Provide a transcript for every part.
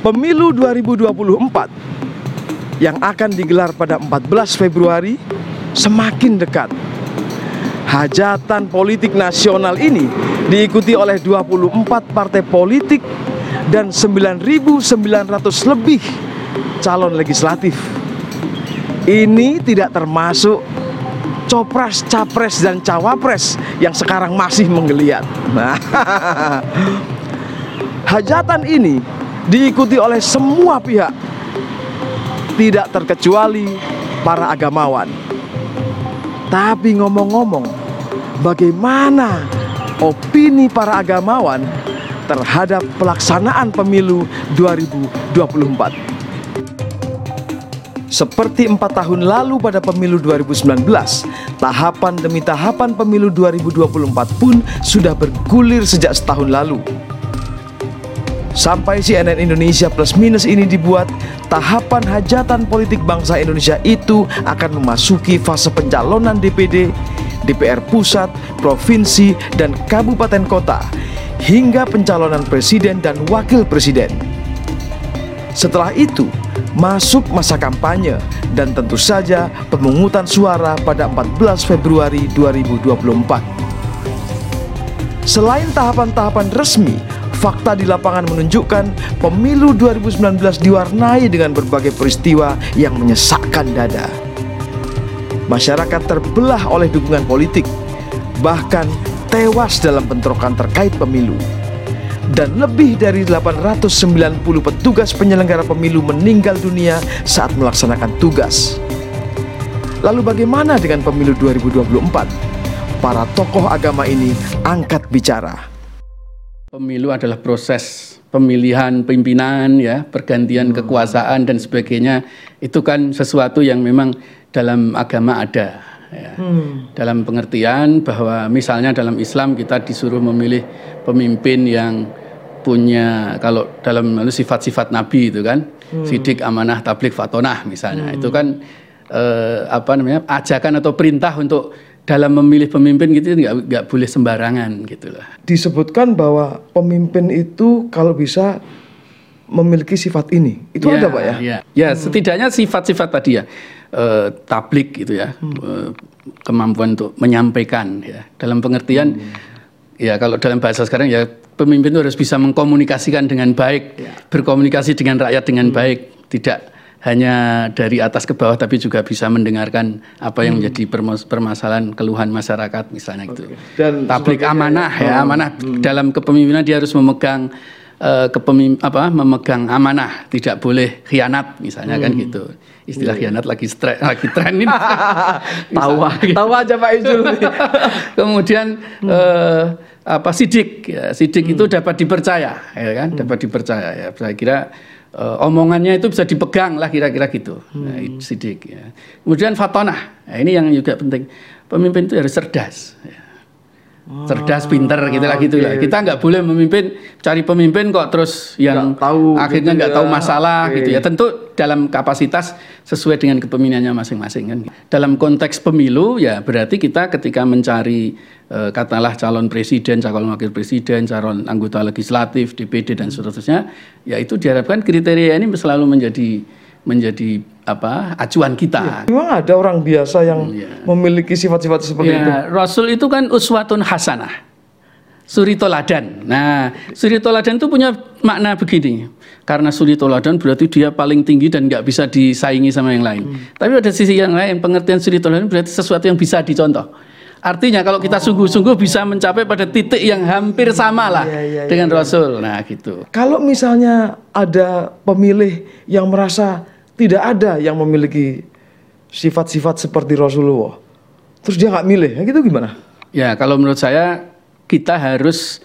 Pemilu 2024 yang akan digelar pada 14 Februari semakin dekat. Hajatan politik nasional ini diikuti oleh 24 partai politik dan 9.900 lebih calon legislatif. Ini tidak termasuk copras, capres, dan cawapres yang sekarang masih menggeliat. Nah, hajatan ini diikuti oleh semua pihak, tidak terkecuali para agamawan. Tapi ngomong-ngomong, bagaimana opini para agamawan terhadap pelaksanaan pemilu 2024? Seperti empat tahun lalu pada pemilu 2019, tahapan demi tahapan pemilu 2024 pun sudah bergulir sejak setahun lalu. Sampai CNN Indonesia Plus Minus ini dibuat, tahapan hajatan politik bangsa Indonesia itu akan memasuki fase pencalonan DPD, DPR pusat, provinsi, dan kabupaten kota, hingga pencalonan presiden dan wakil presiden. Setelah itu, masuk masa kampanye dan tentu saja pemungutan suara pada 14 Februari 2024. Selain tahapan-tahapan resmi, fakta di lapangan menunjukkan pemilu 2019 diwarnai dengan berbagai peristiwa yang menyesakkan dada. Masyarakat terbelah oleh dukungan politik, bahkan tewas dalam bentrokan terkait pemilu dan lebih dari 890 petugas penyelenggara pemilu meninggal dunia saat melaksanakan tugas. Lalu bagaimana dengan pemilu 2024? Para tokoh agama ini angkat bicara. Pemilu adalah proses pemilihan pimpinan ya, pergantian hmm. kekuasaan dan sebagainya. Itu kan sesuatu yang memang dalam agama ada ya. hmm. dalam pengertian bahwa misalnya dalam Islam kita disuruh memilih pemimpin yang punya kalau dalam sifat-sifat Nabi itu kan hmm. sidik amanah tablik fatonah misalnya hmm. itu kan eh, apa namanya ajakan atau perintah untuk dalam memilih pemimpin gitu nggak nggak boleh sembarangan gitu lah. Disebutkan bahwa pemimpin itu kalau bisa memiliki sifat ini itu ya, ada pak ya? Ya, ya hmm. setidaknya sifat-sifat tadi ya eh, tablik gitu ya hmm. eh, kemampuan untuk menyampaikan ya dalam pengertian hmm. ya kalau dalam bahasa sekarang ya pemimpin itu harus bisa mengkomunikasikan dengan baik, ya. berkomunikasi dengan rakyat dengan hmm. baik, tidak hanya dari atas ke bawah tapi juga bisa mendengarkan apa yang hmm. menjadi permasalahan keluhan masyarakat misalnya okay. gitu. Dan tablik amanah ya, oh. amanah hmm. dalam kepemimpinan dia harus memegang uh, kepemim apa memegang amanah, tidak boleh khianat misalnya kan hmm. kan gitu. Istilah yeah. khianat lagi stre, lagi tren ini. tahu tahu aja Pak Izul. Kemudian hmm. uh, apa sidik ya, sidik hmm. itu dapat dipercaya ya kan hmm. dapat dipercaya ya saya kira uh, omongannya itu bisa dipegang lah kira-kira gitu hmm. nah, sidik ya kemudian fatonah nah, ini yang juga penting pemimpin itu harus cerdas ya. Cerdas pinter gitu lah gitu lah. kita nggak boleh memimpin cari pemimpin kok terus yang gak tahu akhirnya gitu nggak gitu tahu masalah okay. gitu ya. Tentu dalam kapasitas sesuai dengan kepemimpinannya masing-masing kan. Dalam konteks pemilu ya berarti kita ketika mencari Eh, katalah calon presiden, calon wakil presiden, calon anggota legislatif, DPD dan seterusnya, ya itu diharapkan kriteria ini selalu menjadi menjadi apa acuan kita. Ya, memang ada orang biasa yang ya. memiliki sifat-sifat seperti ya, itu. Rasul itu kan uswatun hasanah. Suri toladan. Nah, suri toladan itu punya makna begini. Karena suri toladan berarti dia paling tinggi dan nggak bisa disaingi sama yang lain. Hmm. Tapi ada sisi yang lain, pengertian suri toladan berarti sesuatu yang bisa dicontoh. Artinya kalau kita sungguh-sungguh bisa mencapai pada titik yang hampir sama lah iya, iya, dengan iya. Rasul. Nah gitu. Kalau misalnya ada pemilih yang merasa tidak ada yang memiliki sifat-sifat seperti Rasulullah, terus dia nggak milih, ya gitu gimana? Ya kalau menurut saya kita harus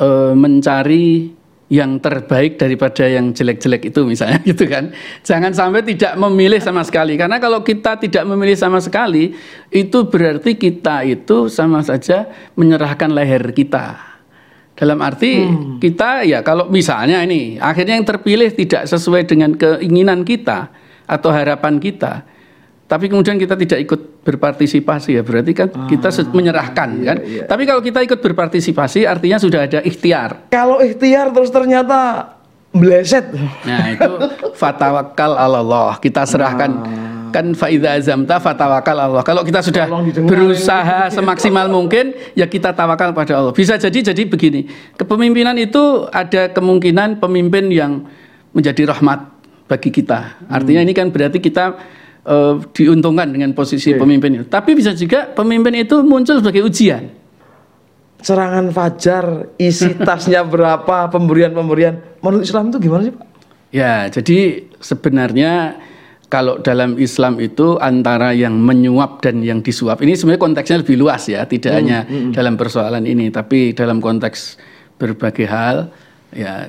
uh, mencari yang terbaik daripada yang jelek-jelek itu misalnya gitu kan. Jangan sampai tidak memilih sama sekali karena kalau kita tidak memilih sama sekali itu berarti kita itu sama saja menyerahkan leher kita. Dalam arti hmm. kita ya kalau misalnya ini akhirnya yang terpilih tidak sesuai dengan keinginan kita atau harapan kita tapi kemudian kita tidak ikut berpartisipasi ya berarti kan ah, kita menyerahkan iya, kan. Iya. Tapi kalau kita ikut berpartisipasi artinya sudah ada ikhtiar. Kalau ikhtiar terus ternyata meleset. Nah, itu fatawakal Allah. Kita serahkan Ah. Kan faida azamta fatawakal Allah. Kalau kita sudah berusaha semaksimal mungkin ya kita tawakal pada Allah. Bisa jadi jadi begini. Kepemimpinan itu ada kemungkinan pemimpin yang menjadi rahmat bagi kita. Artinya ini kan berarti kita eh, diuntungkan dengan posisi pemimpin itu. Tapi bisa juga pemimpin itu muncul sebagai ujian. Serangan fajar, isi tasnya berapa, pemberian-pemberian. Menurut Islam itu gimana sih Pak? Ya, jadi sebenarnya kalau dalam Islam itu antara yang menyuap dan yang disuap. Ini sebenarnya konteksnya lebih luas ya, tidak hanya dalam persoalan ini, tapi dalam konteks berbagai hal ya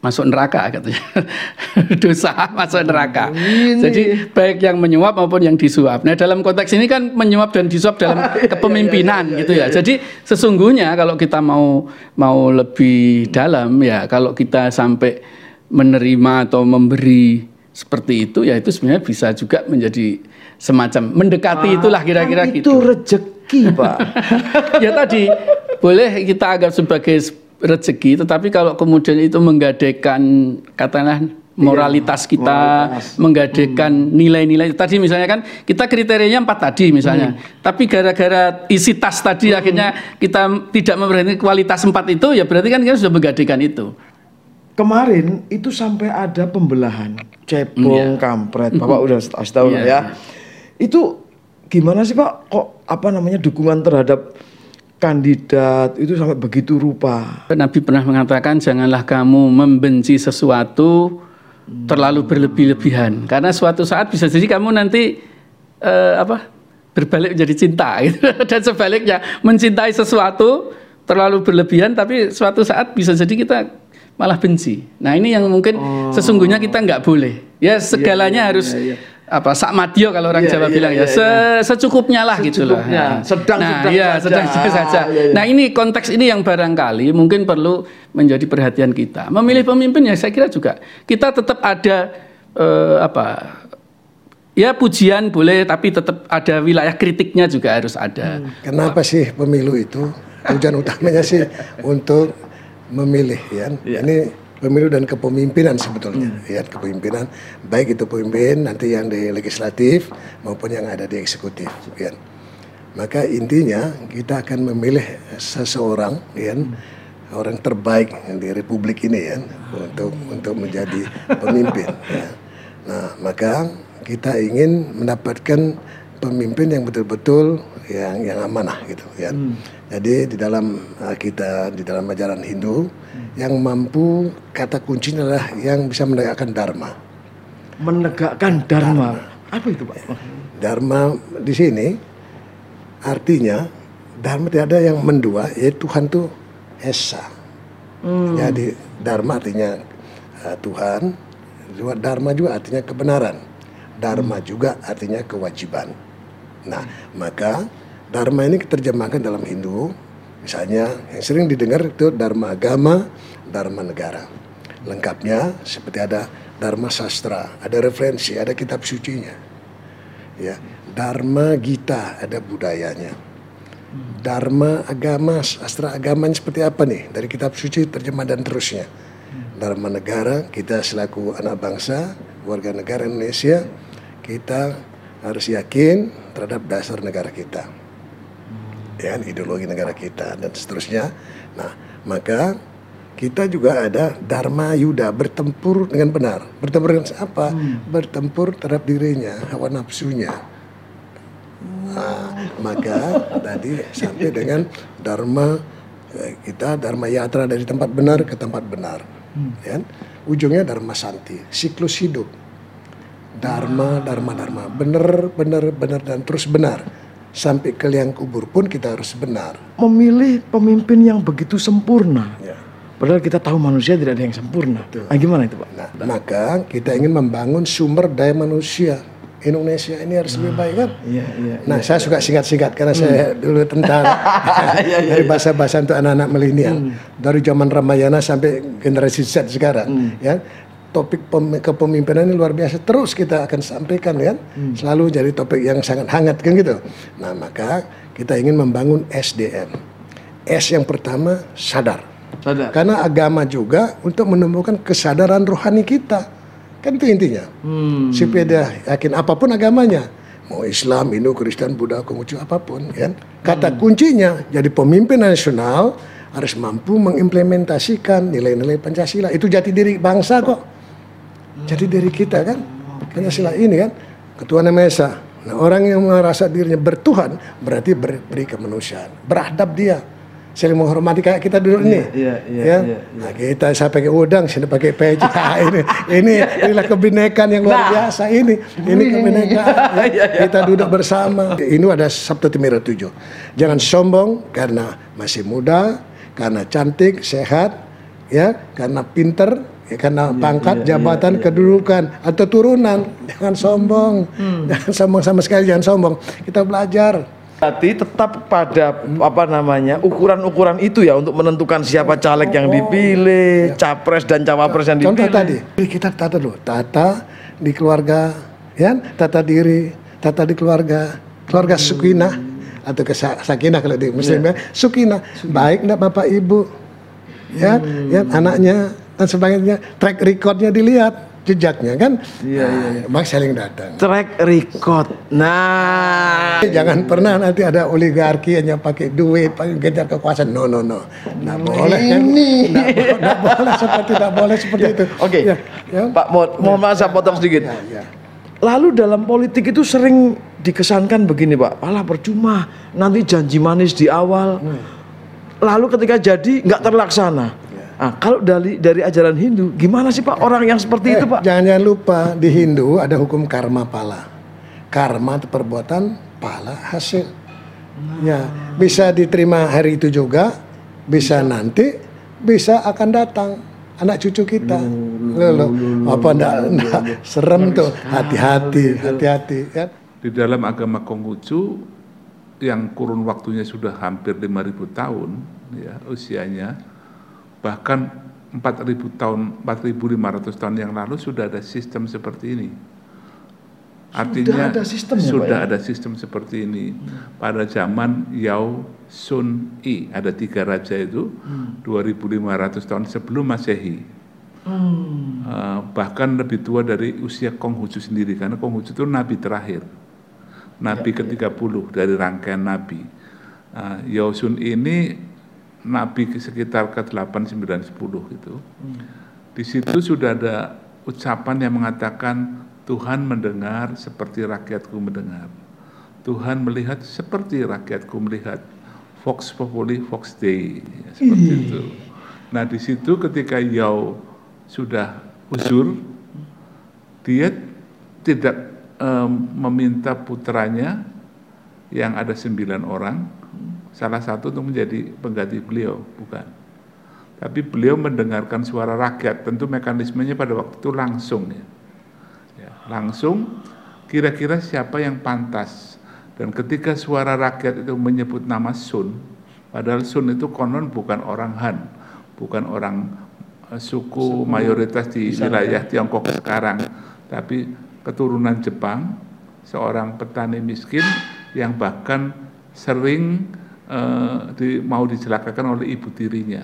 masuk neraka katanya. Dosa masuk neraka. Jadi baik yang menyuap maupun yang disuap. Nah, dalam konteks ini kan menyuap dan disuap dalam kepemimpinan gitu ya. Jadi sesungguhnya kalau kita mau mau lebih dalam ya, kalau kita sampai menerima atau memberi seperti itu ya itu sebenarnya bisa juga menjadi semacam mendekati itulah kira-kira Kan gitu. Itu rezeki Pak. ya tadi boleh kita anggap sebagai rezeki, tetapi kalau kemudian itu menggadaikan katakanlah moralitas kita, menggadaikan nilai-nilai. Tadi misalnya kan kita kriterianya empat tadi misalnya, tapi gara-gara isi tas tadi akhirnya kita tidak memperhatikan kualitas empat itu, ya berarti kan kita sudah menggadaikan itu. Kemarin itu sampai ada pembelahan cebong, kampret. Bapak udah kasih tahu Iya, ya. Itu gimana sih Pak? Kok apa namanya dukungan terhadap kandidat itu sampai begitu rupa? Nabi pernah mengatakan janganlah kamu membenci sesuatu terlalu berlebih-lebihan karena suatu saat bisa jadi kamu nanti eh, apa berbalik menjadi cinta gitu. dan sebaliknya mencintai sesuatu terlalu berlebihan tapi suatu saat bisa jadi kita malah benci. Nah ini yang mungkin sesungguhnya kita nggak boleh. Ya segalanya harus apa sak madyo kalau orang Iya, Jawa iya, bilang iya, ya Se- secukupnya lah gitu loh. Secukupnya. Nah, Sedang-sedang nah, iya, saja. sedang-sedang saja. Ah, iya, iya. Nah ini konteks ini yang barangkali mungkin perlu menjadi perhatian kita. Memilih pemimpin ya saya kira juga kita tetap ada eh, apa ya pujian boleh tapi tetap ada wilayah kritiknya juga harus ada. Kenapa sih pemilu itu? Tujuan utamanya sih untuk memilih ya. Ini pemilu dan kepemimpinan sebetulnya ya kepemimpinan baik itu pemimpin nanti yang di legislatif maupun yang ada di eksekutif ya. Maka intinya kita akan memilih seseorang ya orang terbaik di republik ini ya untuk untuk menjadi pemimpin ya. Nah, maka kita ingin mendapatkan pemimpin yang betul-betul yang yang amanah gitu ya. Jadi di dalam uh, kita di dalam ajaran Hindu yang mampu kata kuncinya adalah yang bisa menegakkan dharma. Menegakkan dharma. Apa itu Pak? Dharma di sini artinya dharma tidak ada yang mendua, yaitu Tuhan itu esa. Jadi dharma artinya uh, Tuhan, juga dharma juga artinya kebenaran. Dharma juga artinya kewajiban. Nah, maka dharma ini diterjemahkan dalam Hindu, misalnya yang sering didengar itu dharma agama, dharma negara. Lengkapnya seperti ada dharma sastra, ada referensi, ada kitab sucinya. Ya, dharma gita ada budayanya. Dharma agama, sastra agamanya seperti apa nih? Dari kitab suci, terjemah dan terusnya. Dharma negara, kita selaku anak bangsa, warga negara Indonesia, kita harus yakin terhadap dasar negara kita. Ya, ideologi negara kita dan seterusnya. Nah, maka kita juga ada Dharma Yuda bertempur dengan benar. Bertempur dengan apa? Bertempur terhadap dirinya, hawa nafsunya. Nah, maka tadi sampai dengan dharma eh, kita dharma yatra dari tempat benar ke tempat benar. Ya. Ujungnya dharma santi, siklus hidup. Dharma, dharma, dharma, benar, benar, benar dan terus benar. Sampai ke liang kubur pun kita harus benar. Memilih pemimpin yang begitu sempurna. Ya. Padahal kita tahu manusia tidak ada yang sempurna. Nah, gimana itu Pak? Nah, maka kita ingin membangun sumber daya manusia. Indonesia ini harus lebih baik kan? Iya, iya. Nah, saya suka singkat-singkat karena saya dulu tentara dari bahasa-bahasa untuk anak-anak milenial dari zaman Ramayana sampai generasi Z sekarang, ya. Topik pem- kepemimpinan ini luar biasa terus kita akan sampaikan ya, selalu jadi topik yang sangat hangat kan gitu. Nah, maka kita ingin membangun SDM. S yang pertama sadar, Sadar. Karena agama juga untuk menumbuhkan kesadaran rohani kita. Kan itu intinya. Hmm. Supaya dia yakin apa pun agamanya. Mau Islam, Hindu, Kristen, Buddha, Konghucu, apa pun. Kan? Kata kuncinya, jadi pemimpin nasional harus mampu mengimplementasikan nilai-nilai Pancasila. Itu jati diri bangsa kok. Jati diri kita kan. Pancasila ini kan. Ketua Nama Esa. Nah, orang yang merasa dirinya bertuhan berarti beri kemanusiaan. Beradab dia. Saling menghormati kayak kita dulu ini. iya, iya, ya. iya, Nah, kita saya pakai udang, sini pakai peci. Ah, ini ini inilah kebinekaan yang luar biasa ini. Ini kebinekaan. ya. Kita duduk bersama. Ini ada Sabtu Timur 7. Jangan sombong karena masih muda, karena cantik, sehat, ya, karena pinter, ya, karena pangkat, jabatan, kedudukan atau turunan. Jangan sombong. Jangan sombong sama sekali jangan sombong. Kita belajar. Berarti tetap pada apa namanya ukuran-ukuran itu ya untuk menentukan siapa caleg yang dipilih, capres dan cawapres yang Contoh dipilih. tadi, kita tata dulu, tata di keluarga, ya, tata diri, tata di keluarga, keluarga sukinah atau kesakinah kalau di muslim ya, sukinah, baik enggak bapak ibu, ya, ya anaknya dan sebagainya, track recordnya dilihat, jejaknya kan, iya, iya, mak saling datang. Track record. Nah, Jangan pernah nanti ada oligarki yang pakai duit, pakai kejar kekuasaan. No, no, no. Nggak boleh kan? Nggak, bo- nggak boleh seperti tidak boleh seperti itu. oke. Ya, ya. Pak Mo, mohon maaf saya potong sedikit. Ya, ya. Lalu dalam politik itu sering dikesankan begini Pak, alah percuma, nanti janji manis di awal, lalu ketika jadi nggak terlaksana. Nah, kalau dari dari ajaran Hindu, gimana sih Pak orang yang seperti itu Pak? Jangan jangan lupa di Hindu ada hukum karma pala. Karma itu perbuatan, pala hasil. Ya, bisa diterima hari itu juga, bisa nanti, bisa akan datang anak cucu kita. Loh, loh, apa enggak, enggak serem tuh, hati-hati, hati-hati ya. Di dalam agama Konghucu yang kurun waktunya sudah hampir 5000 tahun ya usianya bahkan 4000 tahun 4500 tahun yang lalu sudah ada sistem seperti ini. Artinya ada sistemnya, Pak, sudah ya? ada sistem seperti ini pada zaman Yao Sun I ada tiga raja itu 2500 tahun sebelum Masehi. Uh, bahkan lebih tua dari usia Konghucu sendiri karena Konghucu itu nabi terakhir. Nabi ke-30 dari rangkaian nabi. Uh, Yao Sun ini nabi ke- sekitar ke-8 9 10 gitu. Di situ sudah ada ucapan yang mengatakan Tuhan mendengar seperti rakyatku mendengar. Tuhan melihat seperti rakyatku melihat. Vox populi, vox dei, ya, seperti itu. Nah di situ ketika Yao sudah uzur, dia tidak em, meminta putranya yang ada sembilan orang, salah satu untuk menjadi pengganti beliau, bukan. Tapi beliau mendengarkan suara rakyat, tentu mekanismenya pada waktu itu langsung ya. Ya, langsung kira-kira siapa yang pantas. Dan ketika suara rakyat itu menyebut nama Sun, padahal Sun itu konon bukan orang Han, bukan orang eh, suku mayoritas di wilayah Tiongkok sekarang, tapi keturunan Jepang, seorang petani miskin yang bahkan sering eh, di- mau dicelakakan oleh ibu tirinya.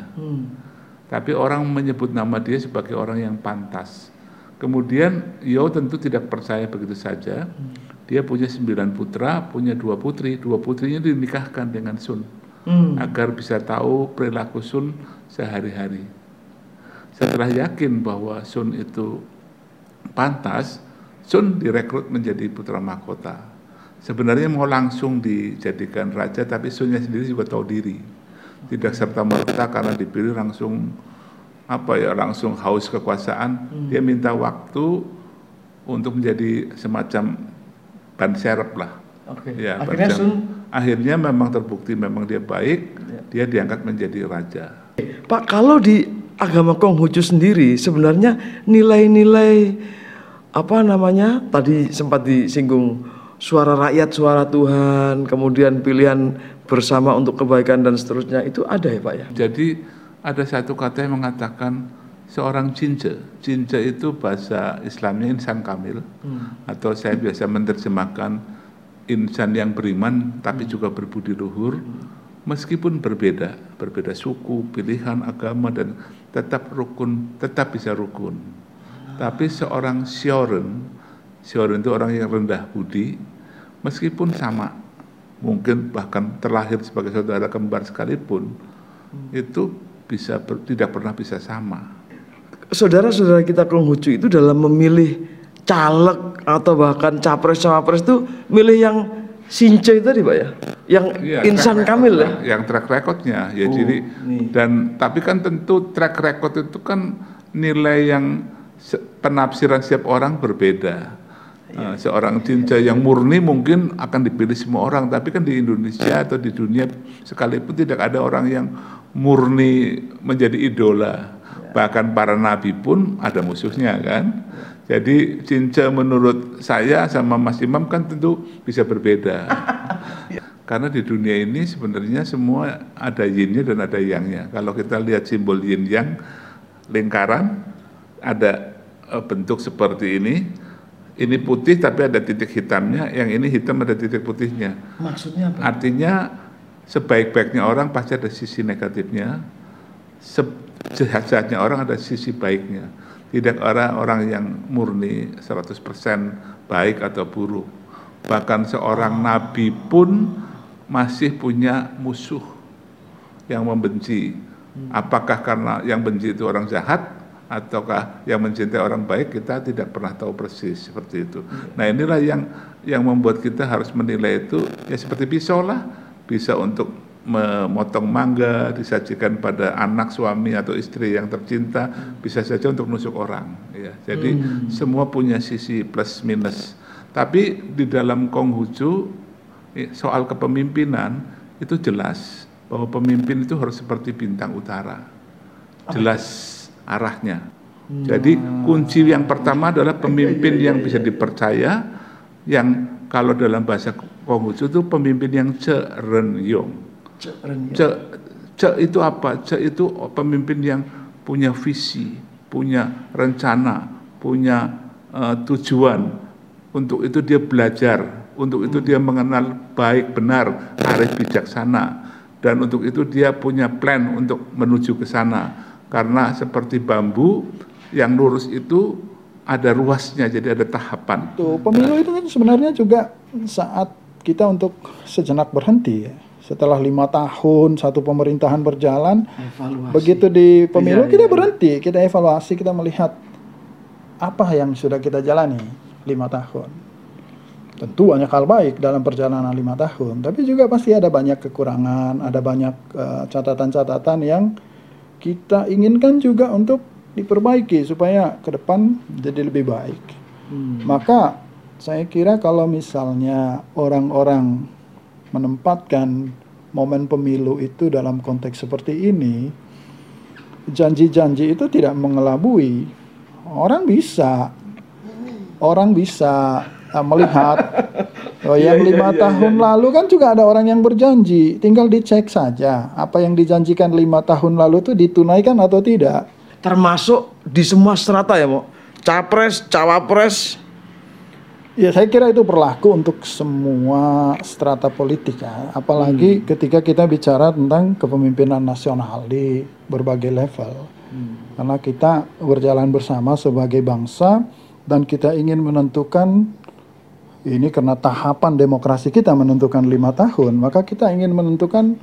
Tapi orang menyebut nama dia sebagai orang yang pantas. Kemudian Yo tentu tidak percaya begitu saja. Dia punya sembilan putra, punya dua putri. Dua putrinya dinikahkan dengan Sun. Agar bisa tahu perilaku Sun sehari-hari. Setelah yakin bahwa Sun itu pantas, Sun direkrut menjadi putra mahkota. Sebenarnya mau langsung dijadikan raja, tapi Sunnya sendiri juga tahu diri. Tidak serta merta karena dipilih langsung apa ya langsung haus kekuasaan. Dia minta waktu untuk menjadi semacam ban serep lah. Oke. Ya, Akhirnya ban- Sun- akhirnya memang terbukti memang dia baik, dia diangkat menjadi raja. Pak, kalau di agama Konghucu sendiri sebenarnya nilai-nilai apa namanya? Tadi sempat disinggung suara rakyat, suara Tuhan, kemudian pilihan bersama untuk kebaikan dan seterusnya itu ada ya, Pak ya? Jadi ada satu kata yang mengatakan seorang cince. Cince itu bahasa Islamnya insan kamil atau saya biasa menerjemahkan insan yang beriman tapi juga berbudi luhur. meskipun berbeda, berbeda suku, pilihan, agama dan tetap rukun, tetap bisa rukun. Tapi seorang sioren, sioren itu orang yang rendah budi, meskipun sama, mungkin bahkan terlahir sebagai saudara kembar sekalipun, itu bisa ber, tidak pernah bisa sama. Saudara-saudara kita Konghucu itu dalam memilih caleg atau bahkan capres cawapres itu milih yang Since tadi pak ya, yang ya, insan kamil ya, yang track recordnya ya oh, jadi nih. dan tapi kan tentu track record itu kan nilai yang penafsiran setiap orang berbeda. Ya. Uh, seorang cinta yang murni mungkin akan dipilih semua orang, tapi kan di Indonesia atau di dunia sekalipun tidak ada orang yang murni menjadi idola. Ya. Bahkan para nabi pun ada musuhnya kan. Jadi cinca menurut saya sama Mas Imam kan tentu bisa berbeda. Karena di dunia ini sebenarnya semua ada yinnya dan ada yangnya. Kalau kita lihat simbol yin yang lingkaran ada eh, bentuk seperti ini. Ini putih tapi ada titik hitamnya, yang ini hitam ada titik putihnya. Maksudnya apa? Artinya sebaik-baiknya orang pasti ada sisi negatifnya, sejahat-jahatnya orang ada sisi baiknya tidak orang-orang yang murni 100% baik atau buruk. Bahkan seorang nabi pun masih punya musuh yang membenci. Apakah karena yang benci itu orang jahat ataukah yang mencintai orang baik kita tidak pernah tahu persis seperti itu. Nah inilah yang yang membuat kita harus menilai itu ya seperti pisau lah, bisa untuk memotong mangga disajikan pada anak suami atau istri yang tercinta bisa saja untuk nusuk orang ya. Jadi hmm. semua punya sisi plus minus. Tapi di dalam Konghucu soal kepemimpinan itu jelas bahwa pemimpin itu harus seperti bintang utara. Jelas arahnya hmm. jadi kunci yang pertama adalah pemimpin yang bisa dipercaya yang kalau dalam bahasa Konghucu itu pemimpin yang cerenyong Cek, cek itu apa? Cek itu pemimpin yang punya visi, punya rencana, punya uh, tujuan. Untuk itu dia belajar, untuk itu dia mengenal baik benar, arif bijaksana, dan untuk itu dia punya plan untuk menuju ke sana. Karena seperti bambu yang lurus itu ada ruasnya, jadi ada tahapan. Tuh, pemilu itu kan sebenarnya juga saat kita untuk sejenak berhenti ya setelah lima tahun satu pemerintahan berjalan, evaluasi. begitu di pemilu iya, kita iya. berhenti, kita evaluasi, kita melihat apa yang sudah kita jalani lima tahun. Tentu banyak hal baik dalam perjalanan lima tahun, tapi juga pasti ada banyak kekurangan, ada banyak eh, catatan-catatan uh, yang kita inginkan juga untuk diperbaiki supaya ke depan jadi lebih baik. Hmm. Maka saya kira kalau misalnya orang-orang menempatkan momen pemilu itu dalam konteks seperti ini, janji-janji itu tidak mengelabui. Orang bisa, orang bisa uh, melihat oh, yang iya, lima iya, tahun iya. lalu kan juga ada orang yang berjanji, tinggal dicek saja apa yang dijanjikan lima tahun lalu itu ditunaikan atau tidak. Termasuk di semua strata ya, Mo. Capres, cawapres, Ya saya kira itu berlaku untuk semua strata politik ya. Apalagi hmm. ketika kita bicara tentang kepemimpinan nasional di berbagai level. Hmm. Karena kita berjalan bersama sebagai bangsa dan kita ingin menentukan ini karena tahapan demokrasi kita menentukan lima tahun, maka kita ingin menentukan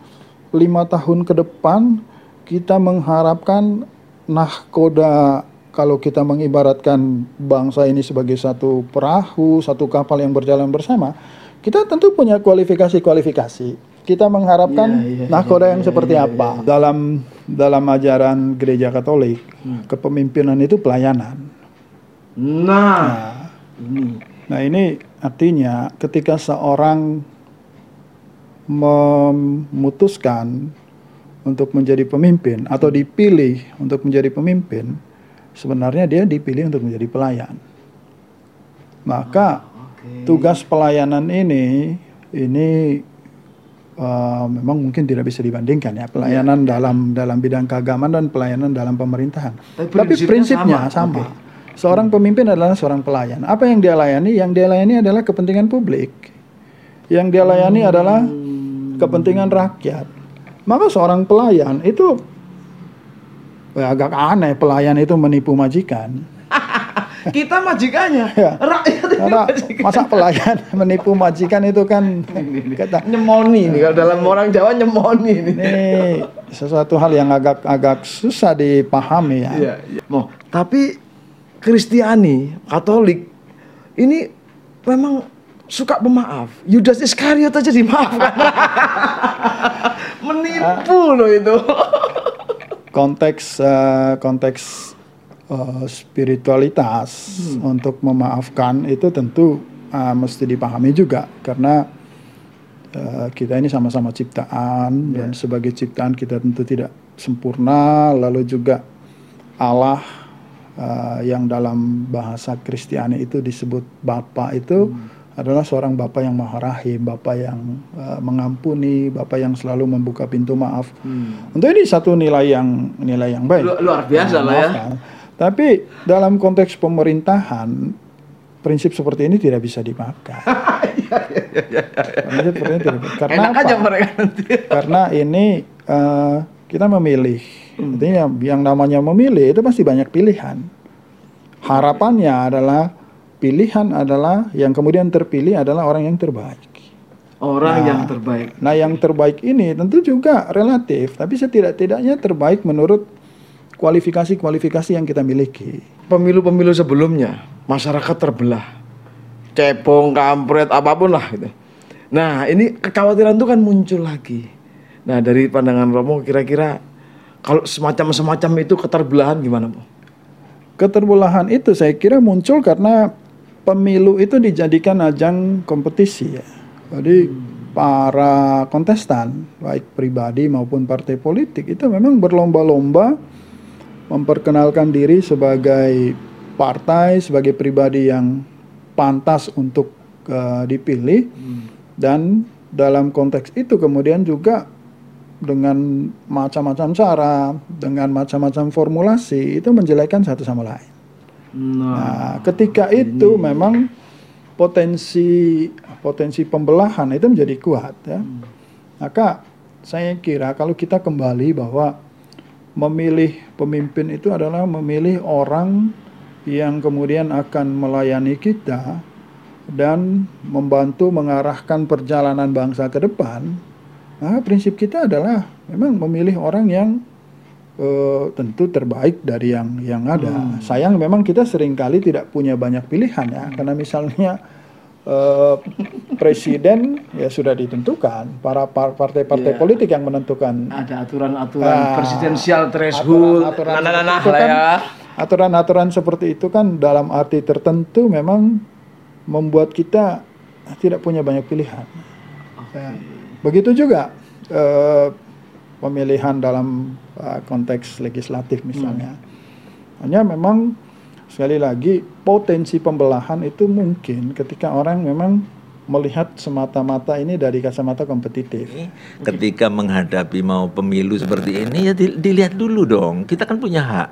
lima tahun ke depan kita mengharapkan nahkoda kalau kita mengibaratkan bangsa ini sebagai satu perahu, satu kapal yang berjalan bersama, kita tentu punya kualifikasi-kualifikasi. Kita mengharapkan yeah, yeah, nahkoda yeah, yang yeah, seperti yeah, apa yeah. dalam dalam ajaran gereja Katolik. Hmm. Kepemimpinan itu pelayanan. Nah, nah, nah ini artinya ketika seorang memutuskan untuk menjadi pemimpin atau dipilih untuk menjadi pemimpin, sebenarnya dia dipilih untuk menjadi pelayan. Maka oh, okay. tugas pelayanan ini ini uh, memang mungkin tidak bisa dibandingkan ya pelayanan ya. dalam dalam bidang keagamaan dan pelayanan dalam pemerintahan. Tapi, Tapi prinsipnya sama. sama. Okay. Seorang pemimpin adalah seorang pelayan. Apa yang dia layani? Yang dia layani adalah kepentingan publik. Yang dia layani hmm. adalah kepentingan rakyat. Maka seorang pelayan itu ya, agak aneh pelayan itu menipu majikan. Kita majikannya, Ya. rakyat Karena majikan. masa pelayan menipu majikan itu kan kata Nyemoni nih, kalau dalam orang Jawa nyemoni nih. ini sesuatu hal yang agak agak susah dipahami ya. Iya, iya. Mau, tapi Kristiani, Katolik ini memang suka pemaaf. Yudas Iskariot aja dimaafkan. Menipu loh itu. konteks eh, konteks eh, spiritualitas untuk memaafkan itu tentu eh, mesti dipahami juga karena eh, kita ini sama-sama ciptaan dan sebagai ciptaan kita tentu tidak sempurna lalu juga Allah eh, yang dalam bahasa Kristiani itu disebut Bapa itu adalah seorang Bapa yang maha rahim, Bapa yang eh, mengampuni, Bapa yang selalu membuka pintu maaf. Untuk ini satu nilai yang nilai yang baik. Lu- luar biasa lah ya. maafkan. Tapi dalam konteks pemerintahan prinsip seperti ini tidak bisa. Prinsip seperti ini tidak bisa. Karena Enak aja apa? mereka nanti. Karena ini eh, kita memilih. Artinya yang namanya memilih itu pasti banyak pilihan. Harapannya adalah pilihan adalah yang kemudian terpilih adalah orang yang terbaik. Orang yang terbaik. Nah, yang terbaik ini tentu juga relatif, tapi setidak-tidaknya terbaik menurut kualifikasi-kualifikasi yang kita miliki. Pemilu-pemilu sebelumnya masyarakat terbelah. Cepong, kampret, apa pun lah gitu. Nah, ini kekhawatiran itu kan muncul lagi. Nah, dari pandangan Romo kira-kira kalau semacam-semacam itu keterbelahan gimana, Bu? Keterbelahan itu saya kira muncul karena pemilu itu dijadikan ajang kompetisi ya. Jadi para kontestan baik pribadi maupun partai politik itu memang berlomba-lomba memperkenalkan diri sebagai partai, sebagai pribadi yang pantas untuk eh, dipilih dan dalam konteks itu kemudian juga dengan macam-macam cara, dengan macam-macam formulasi itu menjelekan satu sama lain. Nah, ketika itu memang potensi potensi pembelahan itu menjadi kuat ya. Maka saya kira kalau kita kembali bahwa memilih pemimpin itu adalah memilih orang yang kemudian akan melayani kita dan membantu mengarahkan perjalanan bangsa ke depan, maka prinsip kita adalah memang memilih orang yang eh, tentu terbaik dari yang yang ada. Sayang memang kita sering kali tidak punya banyak pilihan ya, karena misalnya eh, presiden ya sudah ditentukan, para par- partai-partai Iya. politik yang menentukan Ada aturan-aturan Ah, presidensial threshold, aturan-aturan nah-nah-nah seperti itu lah kan- ya. Aturan-aturan seperti itu kan dalam arti tertentu memang membuat kita tidak punya banyak pilihan. Ya. Begitu juga eh, pemilihan dalam eh, konteks legislatif misalnya. Hanya memang sekali lagi potensi pembelahan itu mungkin ketika orang memang melihat semata-mata ini dari kacamata kompetitif. Ketika menghadapi mau pemilu seperti ini ya di- dilihat dulu dong. Kita kan punya hak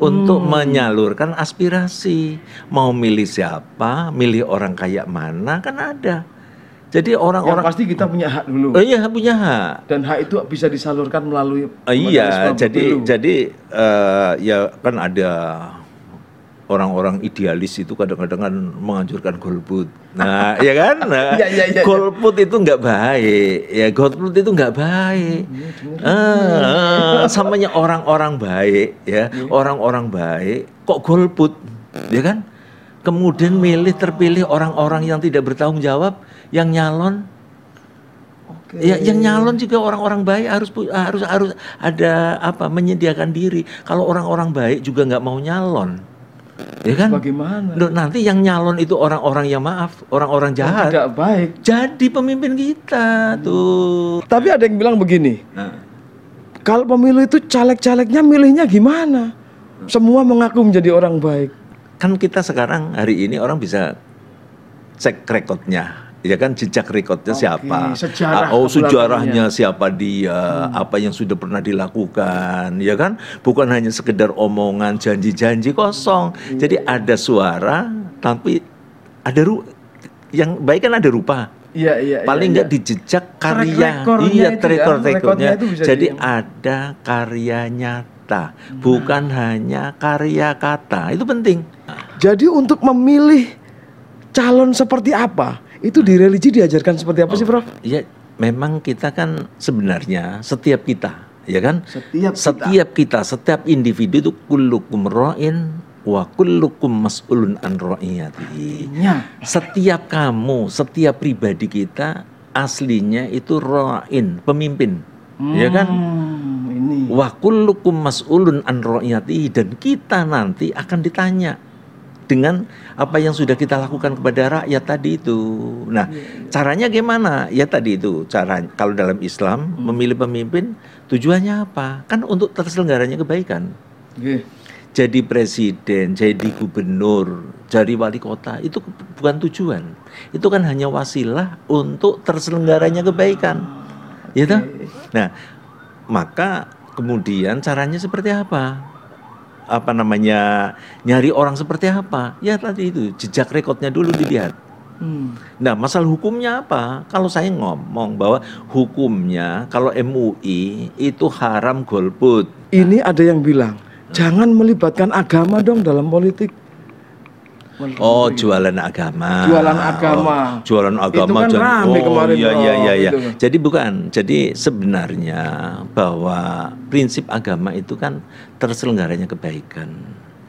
untuk menyalurkan aspirasi. Mau milih siapa, milih orang kayak mana kan ada. Jadi orang-orang pasti kita punya hak dulu. Oh iya punya hak. Dan hak itu bisa disalurkan melalui Oh, iya, jadi pemilu. jadi eh, ya kan ada orang-orang idealis itu kadang-kadang kan menganjurkan golput. Nah, ya kan? Nah, Iya, iya, iya, iya. golput itu nggak baik. Ya golput itu nggak baik. Ah, samanya orang-orang baik ya, orang-orang baik kok golput, ya kan? Kemudian milih terpilih orang-orang yang tidak bertanggung jawab, yang nyalon Ya, yang nyalon juga orang-orang baik harus harus harus ada apa menyediakan diri. Kalau orang-orang baik juga nggak mau nyalon, ya kan? Bagaimana? Loh, nanti yang nyalon itu orang-orang yang maaf, orang-orang jahat. Tidak baik. Jadi pemimpin kita tuh. Tapi ada yang bilang begini, Nah, kalau pemilu itu caleg-calegnya milihnya gimana? Semua mengaku menjadi orang baik. Kan kita sekarang hari ini orang bisa cek rekodnya. Ya kan jejak rekodnya siapa? sejarah Ah, oh sejarahnya siapa dia? Apa yang sudah pernah dilakukan? Ya kan? Bukan hanya sekedar omongan janji-janji kosong. Jadi ada suara tapi ada ru yang baik kan ada rupa. Iya, iya. Paling iya, nggak iya. di jejak karya, recordnya iya track ya, record Jadi di- ada karya nyata, bukan hanya karya kata. Itu penting. Jadi untuk memilih calon seperti apa, itu di religi diajarkan seperti apa sih, Prof? Ya, memang kita kan sebenarnya setiap kita, ya kan? Setiap kita. setiap kita, setiap individu itu kullukum ra'in wa kullukum mas'ulun an ra'iyatihi. Nya. Setiap kamu, setiap pribadi kita aslinya itu ra'in, pemimpin. Ya kan? Hmm, ini. Wa kullukum mas'ulun an ra'iyatihi dan kita nanti akan ditanya dengan apa yang sudah kita lakukan kepada rakyat tadi itu. Nah, caranya gimana? Ya tadi itu cara kalau dalam Islam memilih pemimpin tujuannya apa? Kan untuk terselenggaranya kebaikan. Oke. Jadi presiden, jadi gubernur, jadi wali kota itu bukan tujuan. Itu kan hanya wasilah untuk terselenggaranya kebaikan. Ya toh? Nah, maka kemudian caranya seperti apa? Apa namanya? Nyari orang seperti apa? Ya tadi itu jejak rekodnya dulu dilihat. Hmm. Nah, masalah hukumnya apa? Kalau saya ngomong bahwa hukumnya kalau MUI itu haram golput. Ini ada yang bilang, jangan melibatkan agama dong dalam politik. Oh, jualan agama. Jualan agama. Oh, jualan agama. Itu kan rame oh, kemarin, Iya, iya, iya, iya. Itu. Jadi bukan. Jadi sebenarnya bahwa prinsip agama itu kan terselenggaranya kebaikan.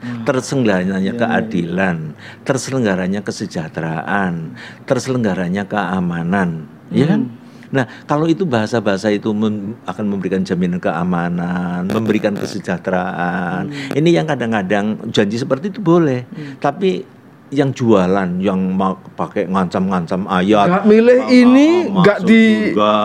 Hmm. Terselenggaranya Iya, keadilan, terselenggaranya kesejahteraan, terselenggaranya keamanan, ya kan? Hmm. Nah, kalau itu bahasa-bahasa itu mem- akan memberikan jaminan keamanan, memberikan kesejahteraan. Hmm. Ini yang kadang-kadang janji seperti itu boleh, tapi yang jualan, yang mau pakai ngancam-ngancam ayat, Nggak milih ma- ini, ma- nggak masuk di- surga,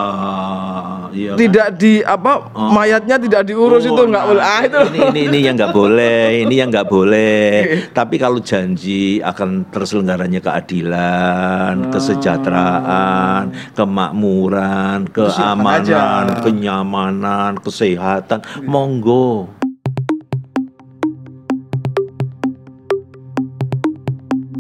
iya kan? Tidak di apa mayatnya tidak diurus itu Oh, nggak nah, boleh. Ah itu. Ini, ini, ini yang nggak boleh, ini yang nggak boleh. Tapi kalau janji akan terselenggaranya keadilan, kesejahteraan, kemakmuran, keamanan, kenyamanan, kesehatan, monggo.